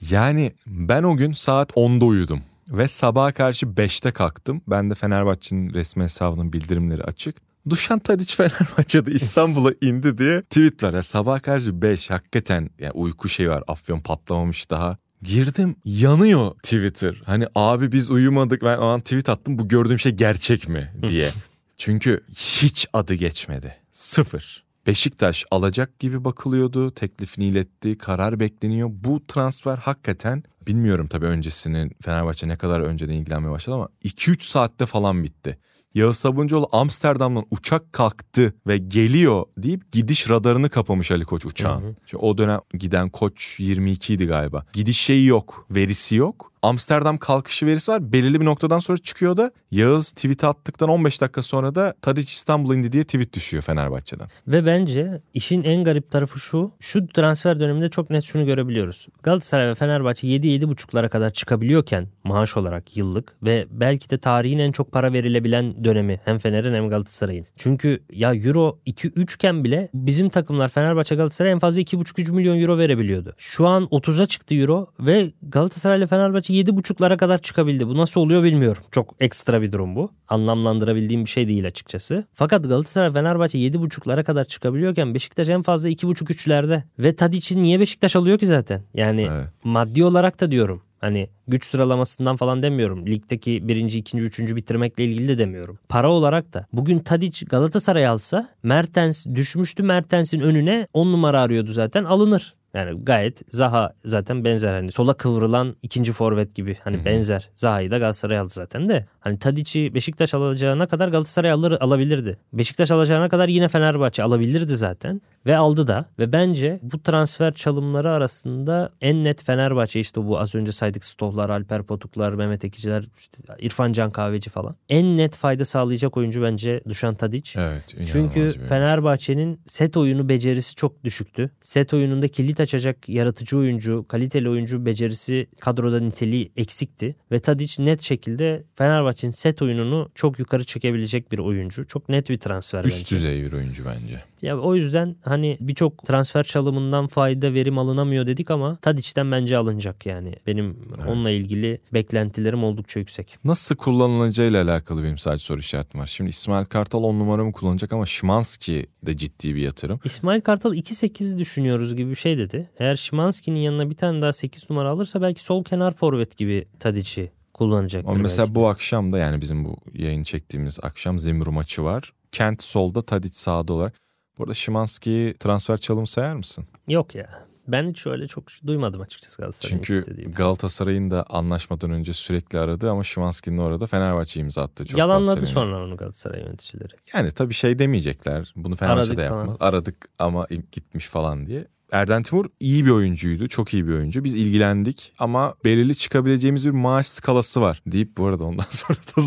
yani ben o gün saat 10'da uyudum. Ve sabaha karşı 5'te kalktım. Ben de Fenerbahçe'nin resmi hesabının bildirimleri açık. Duşan Tadic Fenerbahçe'de İstanbul'a indi diye tweet var. Ya sabah karşı 5 hakikaten yani uyku şey var. Afyon patlamamış daha. Girdim yanıyor Twitter. Hani abi biz uyumadık ben o an tweet attım bu gördüğüm şey gerçek mi diye. Çünkü hiç adı geçmedi. Sıfır. Beşiktaş alacak gibi bakılıyordu. Teklifini iletti. Karar bekleniyor. Bu transfer hakikaten bilmiyorum tabii öncesinin Fenerbahçe ne kadar önceden ilgilenmeye başladı ama 2-3 saatte falan bitti. Yağız Sabuncuoğlu Amsterdam'dan uçak kalktı ve geliyor deyip gidiş radarını kapamış Ali Koç uçağın. Hı hı. Çünkü o dönem giden Koç 22 idi galiba. Gidiş şeyi yok, verisi yok. Amsterdam kalkışı verisi var. Belirli bir noktadan sonra çıkıyor da Yağız tweet attıktan 15 dakika sonra da Tadic İstanbul indi diye tweet düşüyor Fenerbahçe'den. Ve bence işin en garip tarafı şu. Şu transfer döneminde çok net şunu görebiliyoruz. Galatasaray ve Fenerbahçe 7-7,5'lara kadar çıkabiliyorken maaş olarak yıllık ve belki de tarihin en çok para verilebilen dönemi hem Fener'in hem Galatasaray'ın. Çünkü ya euro 2-3 iken bile bizim takımlar Fenerbahçe Galatasaray en fazla 2,5-3 milyon euro verebiliyordu. Şu an 30'a çıktı euro ve Galatasaray ile Fenerbahçe 7,5'lara kadar çıkabildi. Bu nasıl oluyor bilmiyorum. Çok ekstra bir durum bu. Anlamlandırabildiğim bir şey değil açıkçası. Fakat Galatasaray Fenerbahçe 7,5'lara kadar çıkabiliyorken Beşiktaş en fazla 2,5-3'lerde. Ve Tadic'i niye Beşiktaş alıyor ki zaten? Yani Evet. maddi olarak da diyorum. Hani güç sıralamasından falan demiyorum. Ligdeki birinci, ikinci, üçüncü bitirmekle ilgili de demiyorum. Para olarak da. Bugün Tadic Galatasaray alsa Mertens düşmüştü. Mertens'in önüne 10 numara arıyordu zaten alınır. Yani gayet Zaha zaten benzer hani sola kıvrılan ikinci forvet gibi hani benzer. Zaha'yı da Galatasaray aldı zaten de. Hani Tadic'i Beşiktaş alacağına kadar Galatasaray alır alabilirdi. Beşiktaş alacağına kadar yine Fenerbahçe alabilirdi zaten ve aldı da ve bence bu transfer çalımları arasında en net Fenerbahçe işte bu az önce saydık Stohlar, Alper Potuklar, Mehmet Ekiciler, işte İrfan Can Kahveci falan. En net fayda sağlayacak oyuncu bence Dušan Tadic. Evet. Çünkü. Fenerbahçe'nin set oyunu becerisi çok düşüktü. Set oyununda kilit açacak yaratıcı oyuncu, kaliteli oyuncu becerisi kadroda niteliği eksikti. Ve Tadic net şekilde Fenerbahçe'nin set oyununu çok yukarı çekebilecek bir oyuncu. Çok net bir transfer Üst bence. düzey bir oyuncu bence. Ya o yüzden hani birçok transfer çalımından fayda verim alınamıyor dedik ama Tadic'ten bence alınacak yani. Benim onunla ilgili beklentilerim oldukça yüksek. Nasıl kullanılacağıyla alakalı benim sadece soru işaretim var. Şimdi İsmail Kartal 10 numaramı kullanacak ama Şimanski de ciddi bir yatırım. İsmail Kartal 2-8 düşünüyoruz gibi bir şey dedi. Eğer Şimanski'nin yanına bir tane daha 8 numara alırsa belki sol kenar forvet gibi Tadic'i kullanacaktır. Ama mesela belki bu akşam da yani bizim bu yayın çektiğimiz akşam Zimru maçı var. Kent solda Tadic sağda olarak. Bu arada Şimanski'yi transfer çalımı sayar mısın? Yok ya. Ben hiç öyle çok duymadım açıkçası Galatasaray'ın Çünkü istediğim. Galatasaray'ın da anlaşmadan önce sürekli aradı ama Şimanski'nin orada Fenerbahçe imza attı. Çok Yalanladı sonra onu Galatasaray yöneticileri. Yani tabii şey demeyecekler. Bunu Fenerbahçe Aradık de falan. yapmaz. Aradık ama gitmiş falan diye. Erden Timur iyi bir oyuncuydu. Çok iyi bir oyuncu. Biz ilgilendik ama belirli çıkabileceğimiz bir maaş skalası var. Deyip bu arada ondan sonra da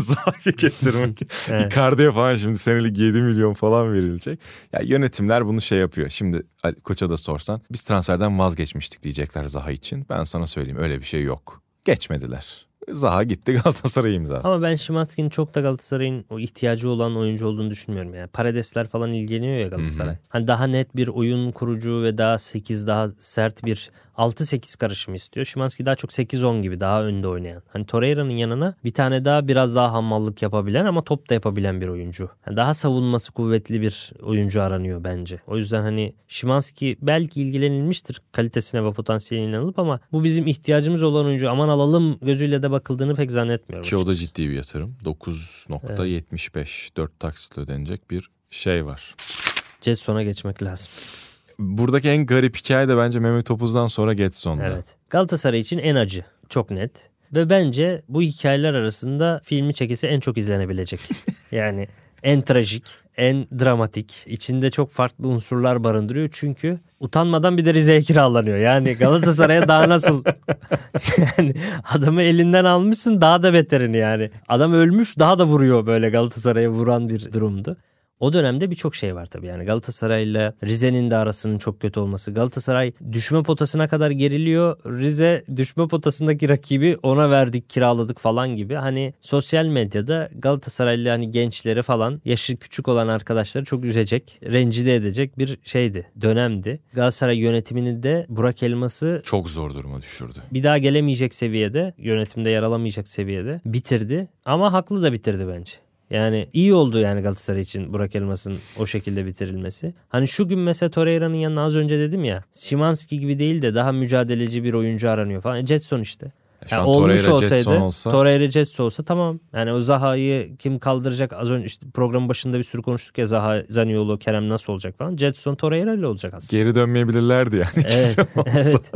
Zaha'yı getirmek. Evet. Icardi'ye falan şimdi senelik 7 milyon falan verilecek. Ya yönetimler bunu şey yapıyor. Şimdi Ali Koç'a da sorsan biz transferden vazgeçmiştik diyecekler Zaha için. Ben sana söyleyeyim öyle bir şey yok. Geçmediler. Zaha gitti Galatasaray'ı imzaladı. Ama ben Şimanski'nin çok da Galatasaray'ın o ihtiyacı olan oyuncu olduğunu düşünmüyorum. Yani Paradesler falan ilgileniyor ya Galatasaray. Hı hı. Hani daha net bir oyun kurucu ve daha 8 daha sert bir 6-8 karışımı istiyor. Şimanski daha çok 8-10 gibi daha önde oynayan. Hani Torreira'nın yanına bir tane daha biraz daha hammallık yapabilen ama top da yapabilen bir oyuncu. Yani daha savunması kuvvetli bir oyuncu aranıyor bence. O yüzden hani Şimanski belki ilgilenilmiştir kalitesine ve potansiyeline inanılıp ama bu bizim ihtiyacımız olan oyuncu aman alalım gözüyle de bakıldığını pek zannetmiyorum. Ki açıkçası. o da ciddi bir yatırım. 9.75 evet. 4 taksitle ödenecek bir şey var. Jetson'a geçmek lazım. Buradaki en garip hikaye de bence Mehmet Topuz'dan sonra Getson'da. Evet. Galatasaray için en acı. Çok net. Ve bence bu hikayeler arasında filmi çekisi en çok izlenebilecek. yani en trajik, en dramatik. İçinde çok farklı unsurlar barındırıyor. Çünkü utanmadan bir de Rize'ye kiralanıyor. Yani Galatasaray'a daha nasıl yani adamı elinden almışsın daha da beterini yani. Adam ölmüş daha da vuruyor böyle Galatasaray'a vuran bir durumdu. O dönemde birçok şey var tabii yani Galatasaray ile Rize'nin de arasının çok kötü olması. Galatasaray düşme potasına kadar geriliyor. Rize düşme potasındaki rakibi ona verdik kiraladık falan gibi. Hani sosyal medyada Galatasaraylı hani gençleri falan yaşı küçük olan arkadaşları çok üzecek, rencide edecek bir şeydi, dönemdi. Galatasaray yönetimini de Burak Elmas'ı çok zor duruma düşürdü. Bir daha gelemeyecek seviyede, yönetimde yer alamayacak seviyede bitirdi. Ama haklı da bitirdi bence. Yani iyi oldu yani Galatasaray için Burak Elmas'ın o şekilde bitirilmesi. Hani şu gün mesela Torreira'nın yanına az önce dedim ya. Şimanski gibi değil de daha mücadeleci bir oyuncu aranıyor falan. E, Jetson işte. Şu yani olmuş Torreira olsaydı Jetson olsa... Torreira Jetson olsa tamam. Yani o Zaha'yı kim kaldıracak az önce işte programın başında bir sürü konuştuk ya Zaha, Zaniolo, Kerem nasıl olacak falan. Jetson Torreira ile olacak aslında. Geri dönmeyebilirlerdi yani. Evet. evet.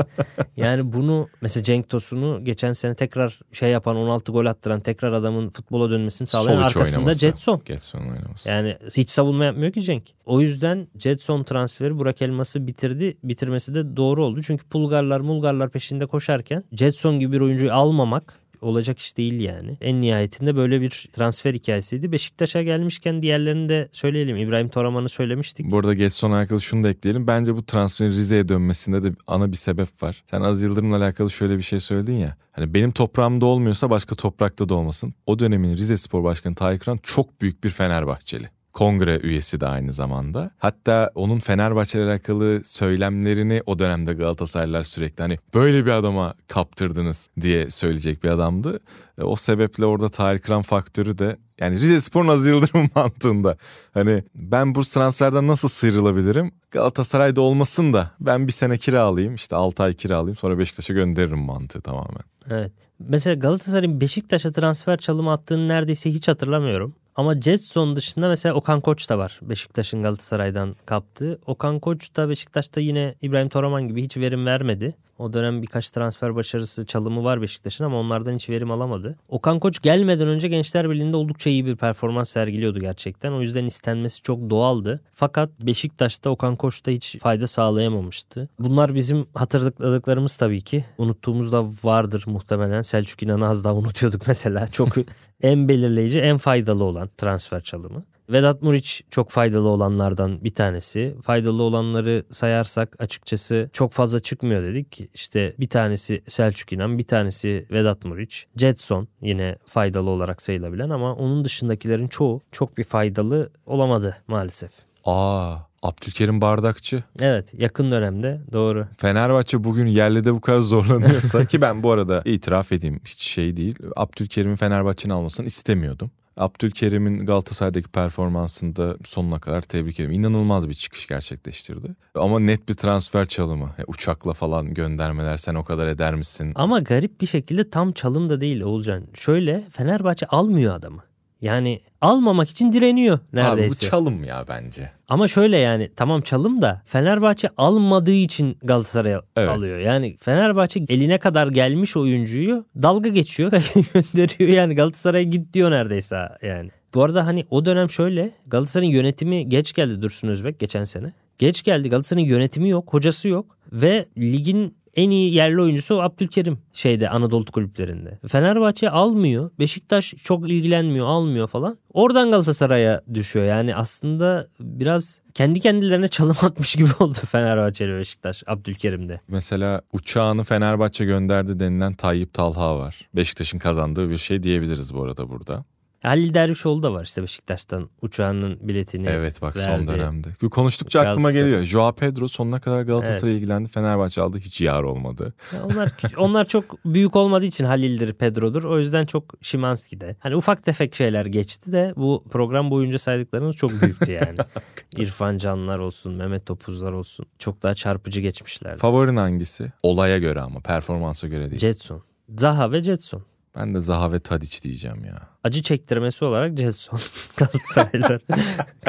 Yani bunu mesela Cenk Tosun'u geçen sene tekrar şey yapan 16 gol attıran tekrar adamın futbola dönmesini sağlayan Sol arkasında oynaması. Jetson. Jetson oynaması. Yani hiç savunma yapmıyor ki Cenk. O yüzden Jetson transferi Burak Elmas'ı bitirdi. Bitirmesi de doğru oldu. Çünkü Pulgarlar Mulgarlar peşinde koşarken Jetson gibi bir oyuncuyu almamak olacak iş değil yani. En nihayetinde böyle bir transfer hikayesiydi. Beşiktaş'a gelmişken diğerlerini de söyleyelim. İbrahim Toraman'ı söylemiştik. Bu arada Getson'la alakalı şunu da ekleyelim. Bence bu transferin Rize'ye dönmesinde de ana bir sebep var. Sen Az Yıldırım'la alakalı şöyle bir şey söyledin ya. Hani benim toprağımda olmuyorsa başka toprakta da olmasın. O dönemin Rize Spor Başkanı Tayyip çok büyük bir Fenerbahçeli kongre üyesi de aynı zamanda. Hatta onun Fenerbahçe ile alakalı söylemlerini o dönemde Galatasaraylılar sürekli hani böyle bir adama kaptırdınız diye söyleyecek bir adamdı. E, o sebeple orada Tarık Kıran faktörü de yani Rize Spor'un az Yıldırım mantığında. Hani ben bu transferden nasıl sıyrılabilirim? Galatasaray'da olmasın da ben bir sene kira alayım işte 6 ay kira alayım sonra Beşiktaş'a gönderirim mantığı tamamen. Evet. Mesela Galatasaray'ın Beşiktaş'a transfer çalımı attığını neredeyse hiç hatırlamıyorum. Ama Jetson dışında mesela Okan Koç da var. Beşiktaş'ın Galatasaray'dan kaptığı. Okan Koç da Beşiktaş'ta yine İbrahim Toraman gibi hiç verim vermedi. O dönem birkaç transfer başarısı çalımı var Beşiktaş'ın ama onlardan hiç verim alamadı. Okan Koç gelmeden önce Gençler Birliği'nde oldukça iyi bir performans sergiliyordu gerçekten. O yüzden istenmesi çok doğaldı. Fakat Beşiktaş'ta Okan Koç da hiç fayda sağlayamamıştı. Bunlar bizim hatırladıklarımız tabii ki. Unuttuğumuz da vardır muhtemelen. Selçuk İnan'ı az daha unutuyorduk mesela. Çok en belirleyici, en faydalı olan transfer çalımı. Vedat Muriç çok faydalı olanlardan bir tanesi. Faydalı olanları sayarsak açıkçası çok fazla çıkmıyor dedik. İşte bir tanesi Selçuk İnan, bir tanesi Vedat Muriç. Jetson yine faydalı olarak sayılabilen ama onun dışındakilerin çoğu çok bir faydalı olamadı maalesef. Aa Abdülkerim Bardakçı. Evet yakın dönemde doğru. Fenerbahçe bugün yerlide bu kadar zorlanıyorsa ki ben bu arada itiraf edeyim hiç şey değil. Abdülkerim'in Fenerbahçe'nin almasını istemiyordum. Abdülkerim'in Galatasaray'daki performansında sonuna kadar tebrik ederim. İnanılmaz bir çıkış gerçekleştirdi. Ama net bir transfer çalımı. E, uçakla falan göndermeler sen o kadar eder misin? Ama garip bir şekilde tam çalım da değil Oğulcan. Şöyle Fenerbahçe almıyor adamı. Yani almamak için direniyor neredeyse. Abi bu çalım ya bence. Ama şöyle yani tamam çalım da Fenerbahçe almadığı için Galatasaray evet. alıyor. Yani Fenerbahçe eline kadar gelmiş oyuncuyu dalga geçiyor ve gönderiyor yani Galatasaray'a git diyor neredeyse yani. Bu arada hani o dönem şöyle Galatasaray'ın yönetimi geç geldi Dursun Özbek geçen sene. Geç geldi Galatasaray'ın yönetimi yok, hocası yok ve ligin En iyi yerli oyuncusu Abdülkerim şeyde Anadolu kulüplerinde. Fenerbahçe almıyor. Beşiktaş çok ilgilenmiyor, almıyor falan. Oradan Galatasaray'a düşüyor. Yani aslında biraz kendi kendilerine çalım atmış gibi oldu Fenerbahçe ile Beşiktaş Abdülkerim'de. Mesela uçağını Fenerbahçe gönderdi denilen Tayyip Talha var. Beşiktaş'ın kazandığı bir şey diyebiliriz bu arada burada. Halil Dervişoğlu da var işte Beşiktaş'tan uçağının biletini Evet bak verdi. son dönemde. Bir konuştukça aklıma geliyor. Joao Pedro sonuna kadar Galatasaray'a ilgilendi. Fenerbahçe aldı. Hiç yar olmadı. Ya Onlar onlar çok büyük olmadığı için Halil'dir, Pedro'dur. O yüzden çok Şimanski'de. Hani ufak tefek şeyler geçti de bu program boyunca saydıklarımız çok büyüktü yani. İrfan Canlar olsun, Mehmet Topuzlar olsun. Çok daha çarpıcı geçmişlerdi. Favorin hangisi? Olaya göre ama performansa göre değil. Jetson. Zaha ve Jetson. Ben de Zaha ve Tadic diyeceğim ya. Acı çektirmesi olarak Jetson. Galatasaraylılar,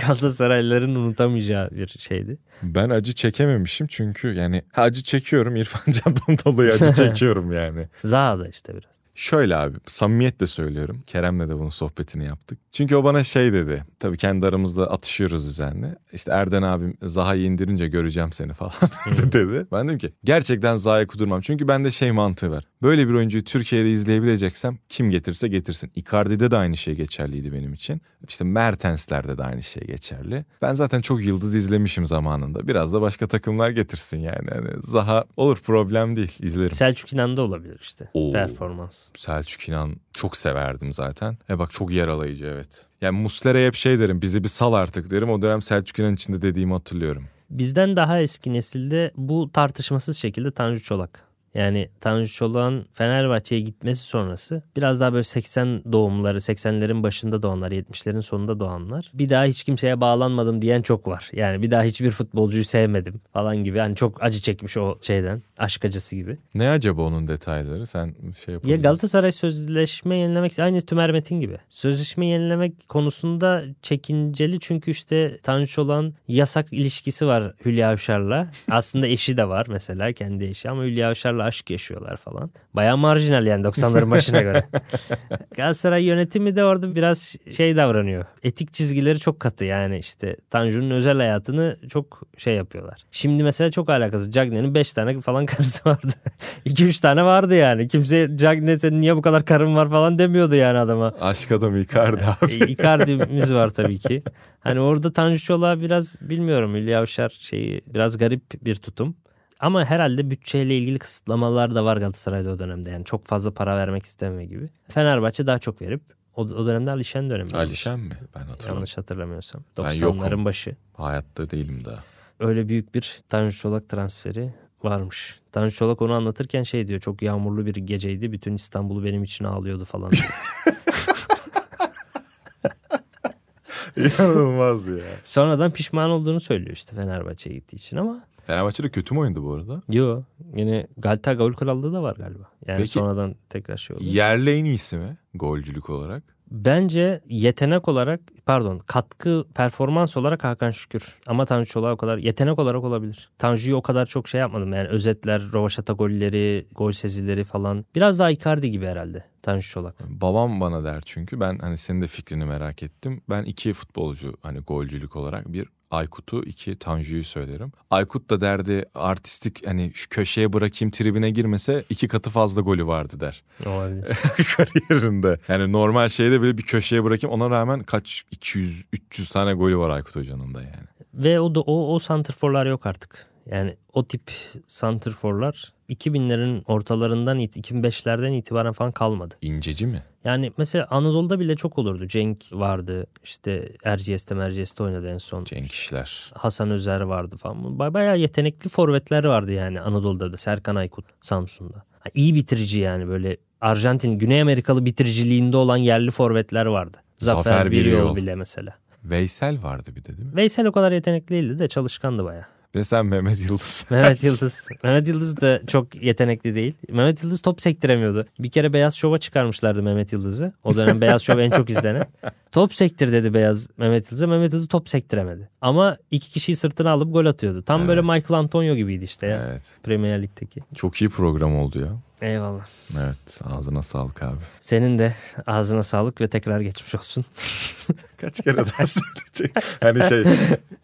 Galatasaraylıların unutamayacağı bir şeydi. Ben acı çekememişim çünkü yani acı çekiyorum İrfan Can'dan dolayı acı çekiyorum yani. Zaha da işte biraz. Şöyle abi samimiyetle söylüyorum. Kerem'le de bunun sohbetini yaptık. Çünkü o bana şey dedi. Tabii kendi aramızda atışıyoruz düzenli. İşte Erden abim Zaha'yı indirince göreceğim seni falan dedi. Ben dedim ki gerçekten Zaha'ya kudurmam. Çünkü bende şey mantığı var. Böyle bir oyuncuyu Türkiye'de izleyebileceksem kim getirse getirsin. Icardi'de de aynı şey geçerliydi benim için. İşte Mertens'lerde de aynı şey geçerli. Ben zaten çok yıldız izlemişim zamanında. Biraz da başka takımlar getirsin yani. yani Zaha olur problem değil izlerim. Selçuk İnan da olabilir işte. Oo. Performans. Selçuk İnan çok severdim zaten. E bak çok yaralayıcı evet. Yani Muslera'ya hep şey derim bizi bir sal artık derim. O dönem Selçuk İnan içinde dediğimi hatırlıyorum. Bizden daha eski nesilde bu tartışmasız şekilde Tanju Çolak. Yani Tanju Çolak'ın Fenerbahçe'ye gitmesi sonrası biraz daha böyle 80 doğumları, 80'lerin başında doğanlar, 70'lerin sonunda doğanlar. Bir daha hiç kimseye bağlanmadım diyen çok var. Yani bir daha hiçbir futbolcuyu sevmedim falan gibi. Hani çok acı çekmiş o şeyden. Aşk acısı gibi. Ne acaba onun detayları? Sen şey Ya yapabilirsin. Galatasaray sözleşme yenilemek aynı Tümer Metin gibi. Sözleşme yenilemek konusunda çekinceli çünkü işte Tanju olan yasak ilişkisi var Hülya Avşar'la. Aslında eşi de var mesela kendi eşi ama Hülya Avşar'la aşk yaşıyorlar falan. Bayağı marjinal yani 90'ların başına göre. Galatasaray yönetimi de orada biraz şey davranıyor. Etik çizgileri çok katı yani işte Tanju'nun özel hayatını çok şey yapıyorlar. Şimdi mesela çok alakası. Cagney'in 5 tane falan karısı vardı. 2-3 tane vardı yani. Kimse Cagney senin niye bu kadar karın var falan demiyordu yani adama. Aşk adamı Icardi abi. E, Icardi'miz var tabii ki. Hani orada Tanju Çolak'a biraz bilmiyorum Hülya Avşar şeyi biraz garip bir tutum. Ama herhalde bütçeyle ilgili kısıtlamalar da var Galatasaray'da o dönemde. Yani çok fazla para vermek isteme gibi. Fenerbahçe daha çok verip o, o dönemde Alişen dönemi. Alişen mi? Ben hatırlamıyorum. Yanlış hatırlamıyorsam. Ben 90'ların yokum. başı. Hayatta değilim daha. Öyle büyük bir Tanju Çolak transferi varmış. Tanju Çolak onu anlatırken şey diyor çok yağmurlu bir geceydi. Bütün İstanbul'u benim için ağlıyordu falan. İnanılmaz ya. Sonradan pişman olduğunu söylüyor işte Fenerbahçe'ye gittiği için ama Fenerbahçe'de kötü mü oynadı bu arada? Yo yine Galata Gol Krallığı da var galiba. Yani Peki- sonradan tekrar şey oldu. Yerli en iyisi mi? Golcülük olarak. Bence yetenek olarak pardon katkı performans olarak Hakan Şükür. Ama Tanju Çolak o kadar yetenek olarak olabilir. Tanju'yu o kadar çok şey yapmadım. Yani özetler, rovaşata golleri, gol sezileri falan. Biraz daha Icardi gibi herhalde Tanju Çolak. Babam bana der çünkü ben hani senin de fikrini merak ettim. Ben iki futbolcu hani golcülük olarak bir Aykut'u iki Tanju'yu söylerim. Aykut da derdi artistik hani şu köşeye bırakayım tribine girmese iki katı fazla golü vardı der. Olabilir. kariyerinde. Yani normal şeyde böyle bir köşeye bırakayım ona rağmen kaç 200 300 tane golü var Aykut Hoca'nın da yani. Ve o da o, o santrforlar yok artık. Yani o tip santrforlar 2000'lerin ortalarından it- 2005'lerden itibaren falan kalmadı. İnceci mi? Yani mesela Anadolu'da bile çok olurdu. Cenk vardı. işte Erciyes'te Merciyes'te oynadı en son. Cenk İşler. Hasan Özer vardı falan. Baya bayağı yetenekli forvetler vardı yani Anadolu'da da. Serkan Aykut Samsun'da. İyi bitirici yani böyle Arjantin, Güney Amerikalı bitiriciliğinde olan yerli forvetler vardı. Zafer, Zafer Biryol bile mesela. Veysel vardı bir de değil mi? Veysel o kadar yetenekli değildi de çalışkandı baya. Ve sen Mehmet Yıldız. Mehmet Yıldız. Mehmet Yıldız da çok yetenekli değil. Mehmet Yıldız top sektiremiyordu. Bir kere Beyaz Şov'a çıkarmışlardı Mehmet Yıldız'ı. O dönem Beyaz Şov en çok izlenen. Top sektir dedi Beyaz Mehmet Yıldız'a. Mehmet Yıldız top sektiremedi. Ama iki kişiyi sırtına alıp gol atıyordu. Tam böyle Michael Antonio gibiydi işte ya. Evet. Premier Lig'deki. Çok iyi program oldu ya. Eyvallah. Evet ağzına sağlık abi. Senin de ağzına sağlık ve tekrar geçmiş olsun. Kaç kere daha söyleyecek? Hani şey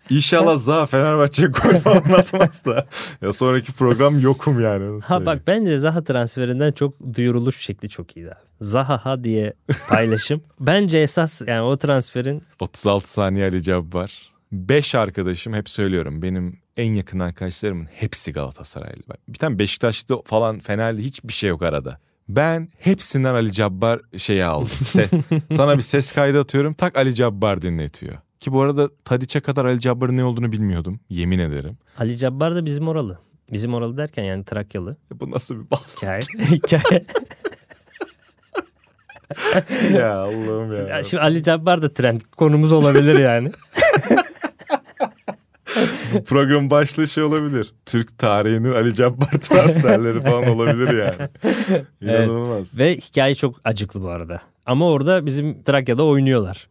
İnşallah Zaha Fenerbahçe gol falan atmaz da. Ya sonraki program yokum yani. Ha bak bence Zaha transferinden çok duyuruluş şekli çok iyiydi abi. Zaha ha diye paylaşım. bence esas yani o transferin 36 saniye Ali Cabbar. 5 arkadaşım hep söylüyorum. Benim en yakın arkadaşlarımın hepsi Galatasaraylı. Bak, Bir tane Beşiktaşlı falan Fenerli hiçbir şey yok arada. Ben hepsinden Ali Cabbar şeyi aldım. Se- sana bir ses kaydı atıyorum. Tak Ali Cabbar dinletiyor. Ki bu arada Tadiç'e kadar Ali Cabbar'ın ne olduğunu bilmiyordum. Yemin ederim. Ali Cabbar da bizim oralı. Bizim oralı derken yani Trakyalı. Bu nasıl bir bal Hikaye. Hikaye. ya Allah'ım ya. Ya Şimdi Ali Cabbar da trend konumuz olabilir yani. Bu program başlığı şey olabilir. Türk tarihinin Ali Cabbar transferleri falan olabilir yani. İnanılmaz. Ve hikaye çok acıklı bu arada. Ama orada bizim Trakya'da oynuyorlar.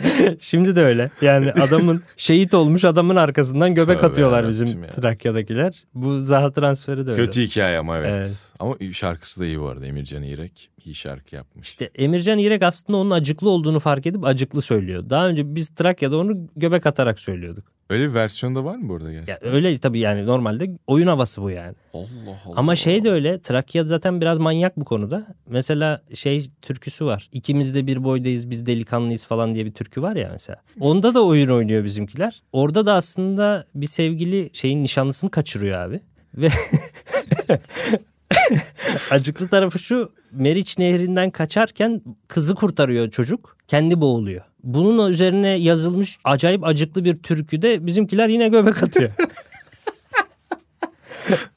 Şimdi de öyle. Yani adamın şehit olmuş adamın arkasından göbek Tövbe atıyorlar bizim ya. Trakya'dakiler. Bu Zaha transferi de öyle. Kötü hikaye ama evet. Evet. Ama şarkısı da iyi bu arada. Emircan İrek iyi şarkı yapmış. İşte Emircan İrek aslında onun acıklı olduğunu fark edip acıklı söylüyor. Daha önce biz Trakya'da onu göbek atarak söylüyorduk. Öyle bir versiyonda var mı burada gerçekten? Ya öyle tabii yani normalde oyun havası bu yani. Allah Allah. Ama şey de öyle. Trakya zaten biraz manyak bu konuda. Mesela şey türküsü var. İkimiz de bir boydayız biz delikanlıyız falan diye bir türkü var ya mesela. Onda da oyun oynuyor bizimkiler. Orada da aslında bir sevgili şeyin nişanlısını kaçırıyor abi. Ve acıklı tarafı şu Meriç Nehri'nden kaçarken kızı kurtarıyor çocuk. Kendi boğuluyor. Bunun üzerine yazılmış acayip acıklı bir türküde bizimkiler yine göbek atıyor.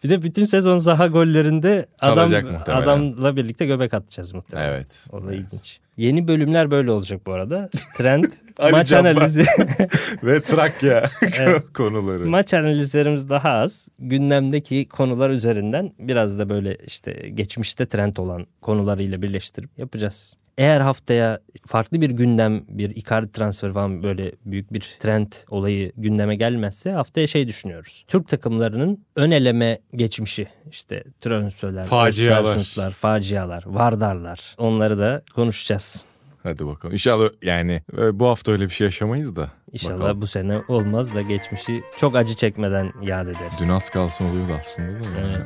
Bir de bütün sezon Zaha gollerinde adam adamla birlikte göbek atacağız muhtemelen. Evet. O da ilginç. Yeni bölümler böyle olacak bu arada. Trend, maç analizi. Ve Trakya Evet. konuları. maç analizlerimiz daha az. Gündemdeki konular üzerinden biraz da böyle işte geçmişte trend olan konularıyla birleştirip yapacağız. Eğer haftaya farklı bir gündem, bir Icardi transferi falan böyle büyük bir trend olayı gündeme gelmezse haftaya şey düşünüyoruz. Türk takımlarının ön eleme geçmişi işte Trabzonspor, Facialar. Facialar, Vardarlar onları da konuşacağız. Hadi bakalım. İnşallah yani e, bu hafta öyle bir şey yaşamayız da. İnşallah Bakalım. bu sene olmaz da geçmişi çok acı çekmeden yad ederiz. Dün az kalsın oluyordu aslında da. Evet. yani.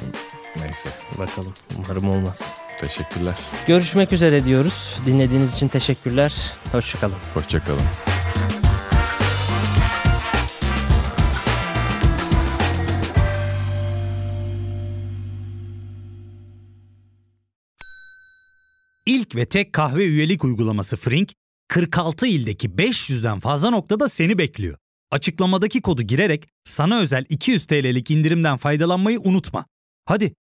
Neyse. Bakalım. Umarım olmaz. Teşekkürler. Görüşmek üzere diyoruz. Dinlediğiniz için teşekkürler. Hoşçakalın. Hoşçakalın. İlk ve tek kahve üyelik uygulaması Frink, 46 ildeki 500'den fazla noktada seni bekliyor. Açıklamadaki kodu girerek sana özel 200 TL'lik indirimden faydalanmayı unutma. Hadi